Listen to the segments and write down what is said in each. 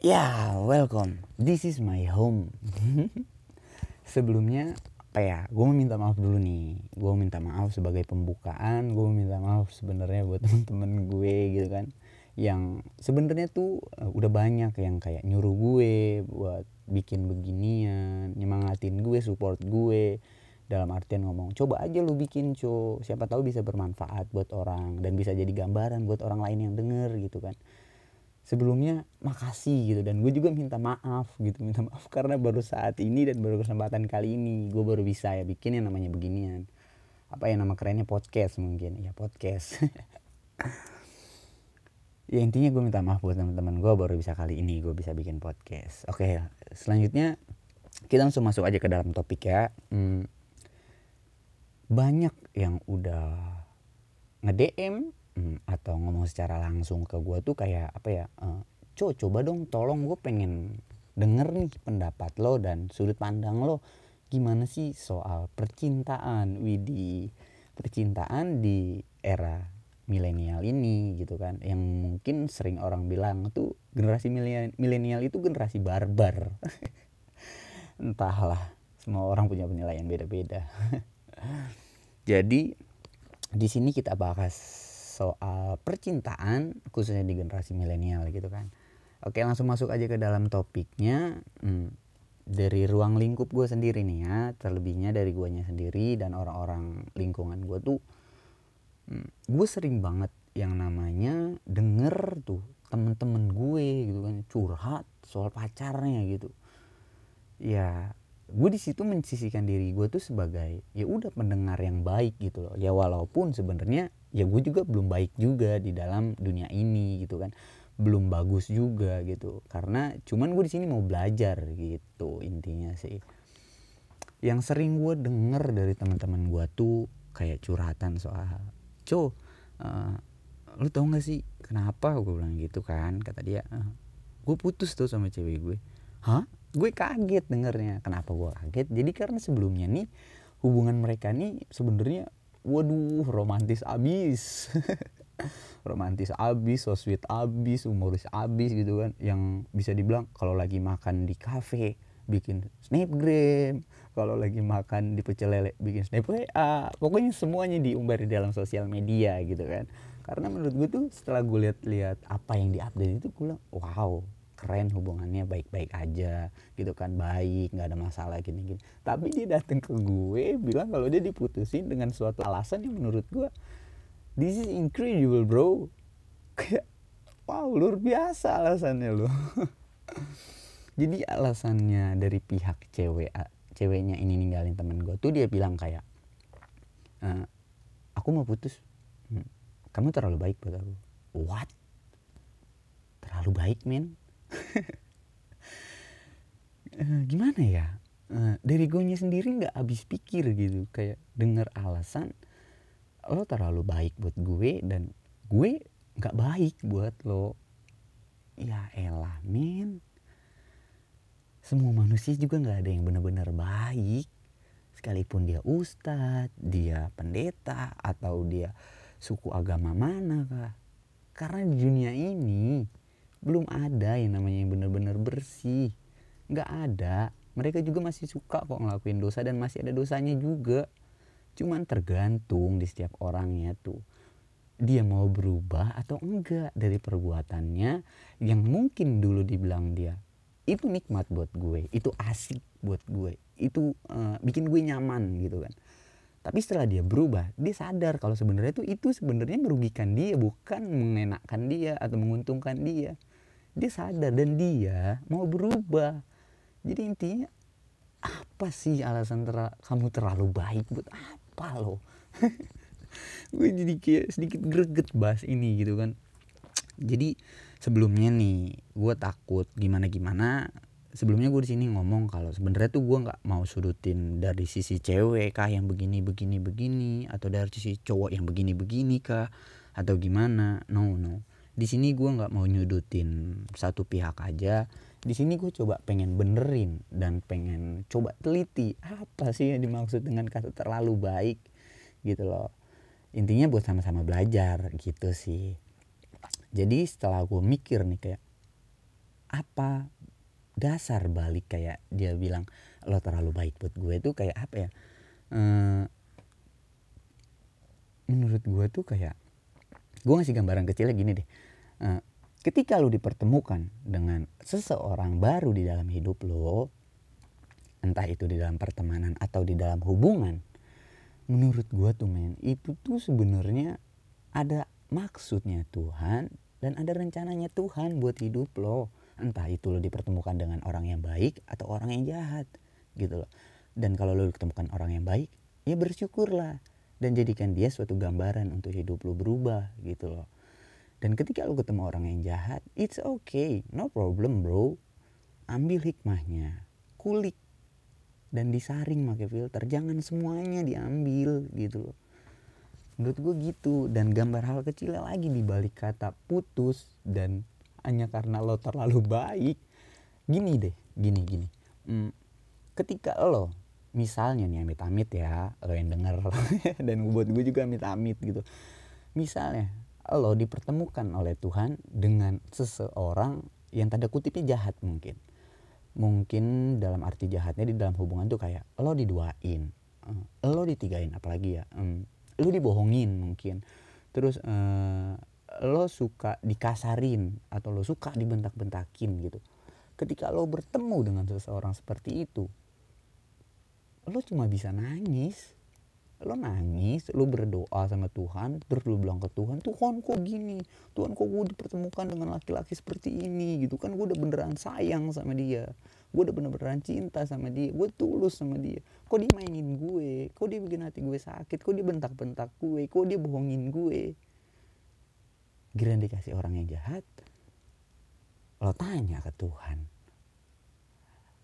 Ya, welcome. This is my home. Sebelumnya, apa ya? Gue mau minta maaf dulu nih. Gue minta maaf sebagai pembukaan. Gue minta maaf sebenarnya buat temen-temen gue gitu kan. Yang sebenarnya tuh uh, udah banyak yang kayak nyuruh gue buat bikin beginian, nyemangatin gue, support gue. Dalam artian ngomong, coba aja lu bikin co, siapa tahu bisa bermanfaat buat orang dan bisa jadi gambaran buat orang lain yang denger gitu kan sebelumnya makasih gitu. Dan gue juga minta maaf gitu. Minta maaf karena baru saat ini dan baru kesempatan kali ini gue baru bisa ya bikin yang namanya beginian. Apa ya nama kerennya podcast mungkin. Ya podcast. Ya intinya gue minta maaf buat teman-teman gue baru bisa kali ini gue bisa bikin podcast. Oke selanjutnya kita langsung masuk aja ke dalam topik ya. Hmm, banyak yang udah nge DM hmm, atau ngomong secara langsung ke gue tuh kayak apa ya uh, co coba dong tolong gue pengen denger nih pendapat lo dan sudut pandang lo. Gimana sih soal percintaan Widi percintaan di era milenial ini gitu kan. Yang mungkin sering orang bilang tuh generasi milenial itu generasi barbar. Entahlah semua orang punya penilaian beda-beda. Jadi di sini kita bahas soal percintaan khususnya di generasi milenial gitu kan. Oke langsung masuk aja ke dalam topiknya. Hmm, dari ruang lingkup gue sendiri nih ya, terlebihnya dari guanya sendiri dan orang-orang lingkungan gue tuh, hmm, gue sering banget yang namanya denger tuh temen-temen gue gitu kan curhat soal pacarnya gitu. Ya gue di situ mensisikan diri gue tuh sebagai ya udah pendengar yang baik gitu loh ya walaupun sebenarnya ya gue juga belum baik juga di dalam dunia ini gitu kan. Belum bagus juga gitu. Karena cuman gue di sini mau belajar gitu intinya sih. Yang sering gue denger dari teman-teman gue tuh kayak curhatan soal co uh, lu tau gak sih kenapa? Gue bilang gitu kan kata dia uh, gue putus tuh sama cewek gue. Hah? Gue kaget dengernya. Kenapa gue kaget? Jadi karena sebelumnya nih hubungan mereka nih sebenarnya waduh romantis abis. Romantis abis so sweet abis humoris abis gitu kan. Yang bisa dibilang kalau lagi makan di cafe bikin snapgram kalau lagi makan di pecel lele bikin snap WA pokoknya semuanya diumbar di dalam sosial media gitu kan. Karena menurut gue tuh setelah gue lihat-lihat apa yang diupdate itu gue bilang wow keren hubungannya baik-baik aja gitu kan baik nggak ada masalah gini-gini. Tapi dia datang ke gue bilang kalau dia diputusin dengan suatu alasan yang menurut gue this is incredible bro. Kayak wow luar biasa alasannya loh jadi alasannya dari pihak cewek ceweknya ini ninggalin temen gue tuh dia bilang kayak e, aku mau putus. Hmm, kamu terlalu baik buat aku. What? Terlalu baik men gimana ya? Uh, dari gue sendiri nggak habis pikir gitu. Kayak denger alasan lo terlalu baik buat gue dan gue nggak baik buat lo. Ya elah men. Semua manusia juga nggak ada yang benar-benar baik. Sekalipun dia ustadz dia pendeta atau dia suku agama mana kah? Karena di dunia ini belum ada yang namanya yang benar-benar bersih. Nggak ada. Mereka juga masih suka kok ngelakuin dosa dan masih ada dosanya juga. Cuman tergantung di setiap orangnya tuh. Dia mau berubah atau enggak dari perbuatannya yang mungkin dulu dibilang dia itu nikmat buat gue itu asik buat gue itu uh, bikin gue nyaman gitu kan. Tapi setelah dia berubah dia sadar kalau sebenarnya itu itu sebenarnya merugikan dia bukan mengenakkan dia atau menguntungkan dia dia sadar dan dia mau berubah. Jadi intinya apa sih alasan ter kamu terlalu baik buat apa lo? Gue jadi kayak sedikit greget bahas ini gitu kan. Jadi sebelumnya nih gue takut gimana gimana sebelumnya gue di sini ngomong kalau sebenarnya tuh gue nggak mau sudutin dari sisi cewek kah yang begini begini begini atau dari sisi cowok yang begini begini kah atau gimana. No no di sini gue nggak mau nyudutin satu pihak aja. Di sini gue coba pengen benerin dan pengen coba teliti apa sih yang dimaksud dengan kata terlalu baik gitu loh. Intinya buat sama-sama belajar gitu sih. Jadi setelah gue mikir nih kayak apa dasar balik kayak dia bilang lo terlalu baik buat gue tuh kayak apa ya? Uh, menurut gue tuh kayak gue ngasih gambaran kecilnya gini deh uh, ketika lo dipertemukan dengan seseorang baru di dalam hidup lo entah itu di dalam pertemanan atau di dalam hubungan menurut gue tuh men itu tuh sebenarnya ada maksudnya Tuhan dan ada rencananya Tuhan buat hidup lo. Entah itu lo dipertemukan dengan orang yang baik atau orang yang jahat gitu loh. Dan kalau lo ditemukan orang yang baik ya bersyukurlah dan jadikan dia suatu gambaran untuk hidup lo berubah gitu loh dan ketika lo ketemu orang yang jahat it's okay. No problem bro. Ambil hikmahnya. Kulik. Dan disaring pakai filter. Jangan semuanya diambil gitu loh. Menurut gue gitu. Dan gambar hal kecilnya lagi di balik kata putus. Dan hanya karena lo terlalu baik. Gini deh. Gini gini. Hmm, ketika lo misalnya nih amit-amit ya lo yang denger. Dan buat gue juga amit-amit gitu. Misalnya lo dipertemukan oleh Tuhan dengan seseorang yang tanda kutipnya jahat mungkin. Mungkin dalam arti jahatnya di dalam hubungan tuh kayak lo diduain uh, lo ditigain apalagi ya lo dibohongin mungkin. Terus uh, lo suka dikasarin atau lo suka dibentak-bentakin gitu. Ketika lo bertemu dengan seseorang seperti itu lo cuma bisa nangis lo nangis lo berdoa sama Tuhan terus lo bilang ke Tuhan Tuhan kok gini? Tuhan kok gue dipertemukan dengan laki-laki seperti ini? Gitu kan gue udah beneran sayang sama dia. Gue udah bener-beneran cinta sama dia. Gue tulus sama dia. Kok dia mainin gue? Kok dia bikin hati gue sakit? Kok dia bentak-bentak gue? Kok dia bohongin gue? Giliran dikasih orang yang jahat, lo tanya ke Tuhan.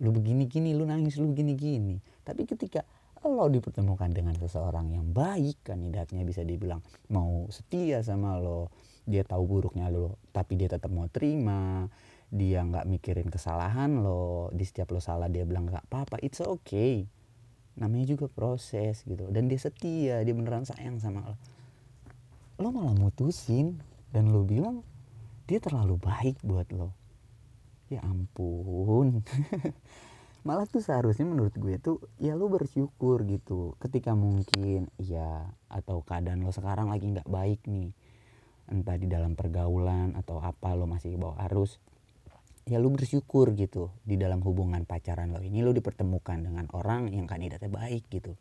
Lu begini-gini, lu nangis, lu begini-gini. Tapi ketika lo dipertemukan dengan seseorang yang baik, kandidatnya bisa dibilang mau setia sama lo, dia tahu buruknya lo, tapi dia tetap mau terima, dia nggak mikirin kesalahan lo, di setiap lo salah dia bilang nggak apa-apa, it's okay. Namanya juga proses gitu, dan dia setia, dia beneran sayang sama lo. Lo malah mutusin, dan lo bilang dia terlalu baik buat lo ya ampun malah tuh seharusnya menurut gue tuh ya lo bersyukur gitu. Ketika mungkin ya atau keadaan lo sekarang lagi nggak baik nih. Entah di dalam pergaulan atau apa lo masih bawa arus. Ya lo bersyukur gitu di dalam hubungan pacaran lo ini lo dipertemukan dengan orang yang kandidatnya baik gitu.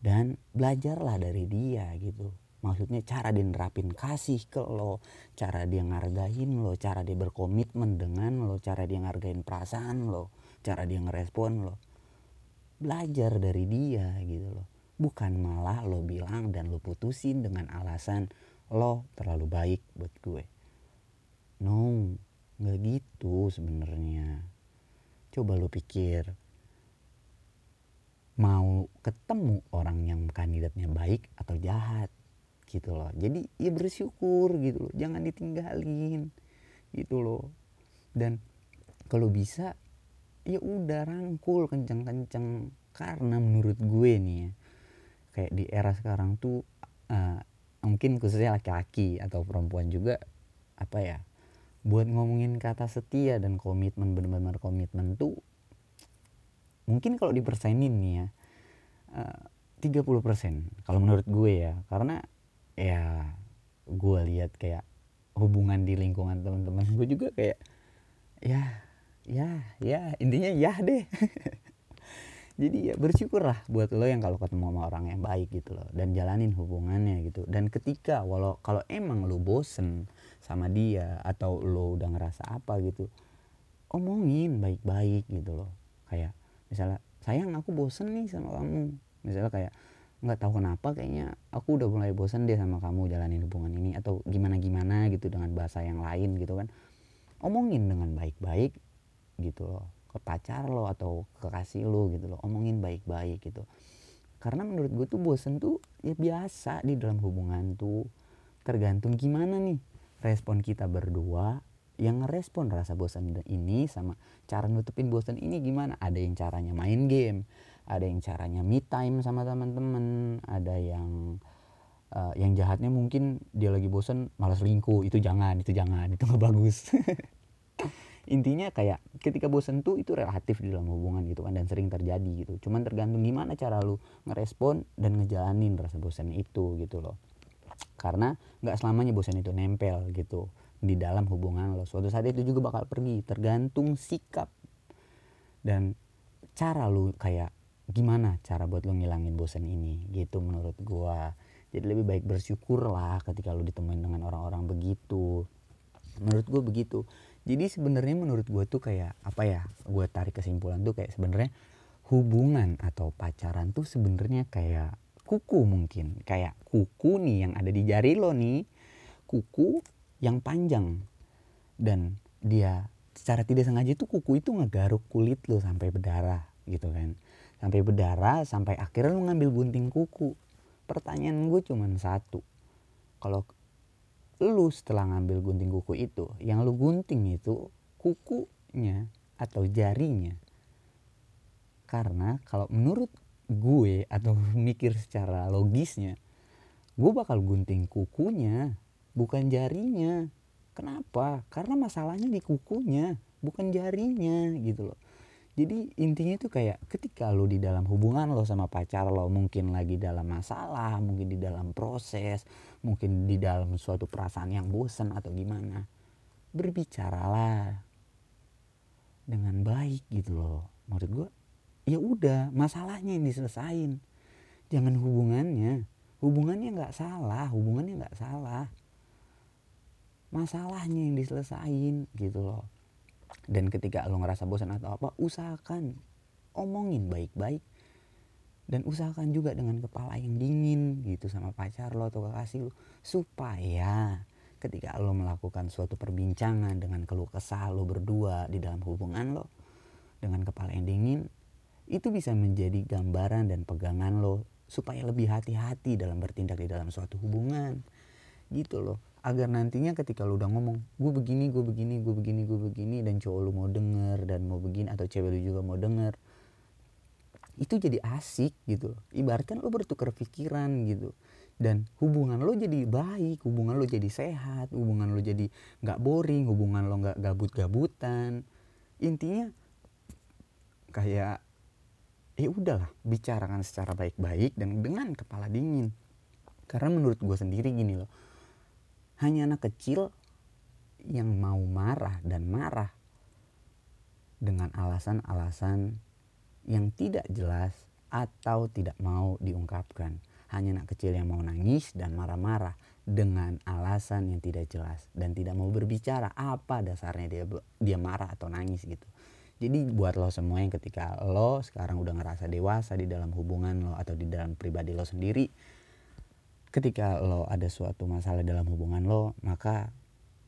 Dan belajarlah dari dia gitu. Maksudnya cara dia nerapin kasih ke lo cara dia ngargain lo cara dia berkomitmen dengan lo cara dia ngargain perasaan lo cara dia ngerespon lo. Belajar dari dia gitu loh. Bukan malah lo bilang dan lo putusin dengan alasan lo terlalu baik buat gue. No nggak gitu sebenarnya. Coba lo pikir mau ketemu orang yang kandidatnya baik atau jahat gitu loh. Jadi ya bersyukur gitu loh. Jangan ditinggalin gitu loh. Dan kalau bisa ya udah rangkul kenceng-kenceng. Karena menurut gue nih ya kayak di era sekarang tuh uh, mungkin khususnya laki-laki atau perempuan juga apa ya buat ngomongin kata setia dan komitmen benar-benar komitmen tuh mungkin kalau dipersenin nih ya uh, 30% kalau menurut gue ya karena ya gue lihat kayak hubungan di lingkungan teman-teman gue juga kayak ya ya ya intinya ya deh. Jadi ya bersyukurlah buat lo yang kalau ketemu sama orang yang baik gitu loh dan jalanin hubungannya gitu. Dan ketika walau kalau emang lo bosen sama dia atau lo udah ngerasa apa gitu omongin baik-baik gitu loh. Kayak misalnya sayang aku bosen nih sama kamu. Misalnya kayak nggak tahu kenapa kayaknya aku udah mulai bosan deh sama kamu jalanin hubungan ini atau gimana gimana gitu dengan bahasa yang lain gitu kan. Omongin dengan baik-baik gitu loh. Ke pacar lo atau ke kasih lo gitu loh. Omongin baik-baik gitu. Karena menurut gue tuh bosan tuh ya biasa di dalam hubungan tuh. Tergantung gimana nih respon kita berdua. Yang ngerespon rasa bosan ini sama cara nutupin bosan ini gimana? Ada yang caranya main game ada yang caranya me time sama teman-teman ada yang uh, yang jahatnya mungkin dia lagi bosen malas selingkuh. Itu jangan itu jangan itu nggak bagus intinya kayak ketika bosan tuh itu relatif di dalam hubungan gitu kan dan sering terjadi gitu. Cuman tergantung gimana cara lu ngerespon dan ngejalanin rasa bosan itu gitu loh. Karena nggak selamanya bosan itu nempel gitu di dalam hubungan lo. Suatu saat itu juga bakal pergi tergantung sikap dan cara lu kayak gimana cara buat lu ngilangin bosan ini gitu menurut gua. Jadi lebih baik bersyukur lah ketika lu ditemuin dengan orang-orang begitu. Menurut gua begitu jadi sebenarnya menurut gua tuh kayak apa ya gua tarik kesimpulan tuh kayak sebenarnya hubungan atau pacaran tuh sebenarnya kayak kuku mungkin. Kayak kuku nih yang ada di jari lo nih kuku yang panjang. Dan dia secara tidak sengaja itu kuku itu ngegaruk kulit lo sampai berdarah gitu kan. Sampai berdarah sampai akhirnya lo ngambil gunting kuku. Pertanyaan gue cuma satu. Kalau lu setelah ngambil gunting kuku itu yang lu gunting itu kukunya atau jarinya. Karena kalau menurut gue atau mikir secara logisnya gue bakal gunting kukunya bukan jarinya. Kenapa? Karena masalahnya di kukunya bukan jarinya gitu loh. Jadi intinya itu kayak ketika lo di dalam hubungan lo sama pacar lo mungkin lagi dalam masalah mungkin di dalam proses mungkin di dalam suatu perasaan yang bosan atau gimana berbicaralah dengan baik gitu loh. Menurut gue ya udah masalahnya yang diselesain. Jangan hubungannya. Hubungannya nggak salah hubungannya nggak salah. Masalahnya yang diselesain gitu loh. Dan ketika lo ngerasa bosan atau apa usahakan omongin baik-baik dan usahakan juga dengan kepala yang dingin gitu sama pacar lo atau kekasih lo. Supaya ketika lo melakukan suatu perbincangan dengan keluh kesah lo berdua di dalam hubungan lo dengan kepala yang dingin itu bisa menjadi gambaran dan pegangan lo supaya lebih hati-hati dalam bertindak di dalam suatu hubungan. Gitu loh. Agar nantinya ketika lo udah ngomong gue begini gue begini gue begini gue begini dan cowok lo mau denger dan mau begini atau cewek lo juga mau denger itu jadi asik gitu ibaratkan lo bertukar pikiran gitu. Dan hubungan lo jadi baik hubungan lo jadi sehat hubungan lo jadi nggak boring hubungan lo nggak gabut-gabutan. Intinya kayak ya udahlah bicarakan secara baik-baik dan dengan kepala dingin. Karena menurut gue sendiri gini loh hanya anak kecil yang mau marah dan marah dengan alasan-alasan yang tidak jelas atau tidak mau diungkapkan. Hanya anak kecil yang mau nangis dan marah-marah dengan alasan yang tidak jelas dan tidak mau berbicara apa dasarnya dia dia marah atau nangis gitu. Jadi buat lo semua yang ketika lo sekarang udah ngerasa dewasa di dalam hubungan lo atau di dalam pribadi lo sendiri ketika lo ada suatu masalah dalam hubungan lo maka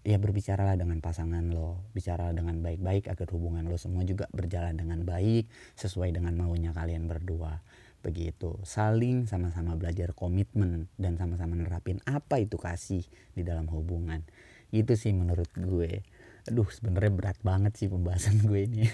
ya berbicaralah dengan pasangan lo bicara dengan baik-baik agar hubungan lo semua juga berjalan dengan baik sesuai dengan maunya kalian berdua. Begitu. Saling sama-sama belajar komitmen dan sama-sama nerapin apa itu kasih di dalam hubungan. Itu sih menurut gue. Aduh sebenarnya berat banget sih pembahasan gue ini.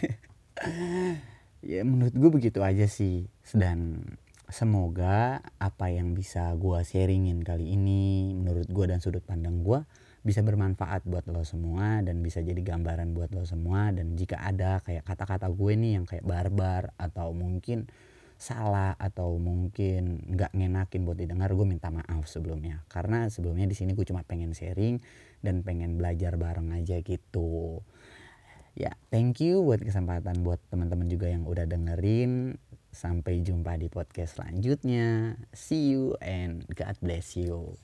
Ya menurut gue begitu aja sih. Dan semoga apa yang bisa gue sharingin kali ini menurut gue dan sudut pandang gue bisa bermanfaat buat lo semua dan bisa jadi gambaran buat lo semua. Dan jika ada kayak kata-kata gue nih yang kayak barbar atau mungkin salah atau mungkin nggak ngenakin buat didengar gue minta maaf sebelumnya. Karena sebelumnya di sini gue cuma pengen sharing dan pengen belajar bareng aja gitu. Ya thank you buat kesempatan buat teman-teman juga yang udah dengerin. Sampai jumpa di podcast selanjutnya. See you and God bless you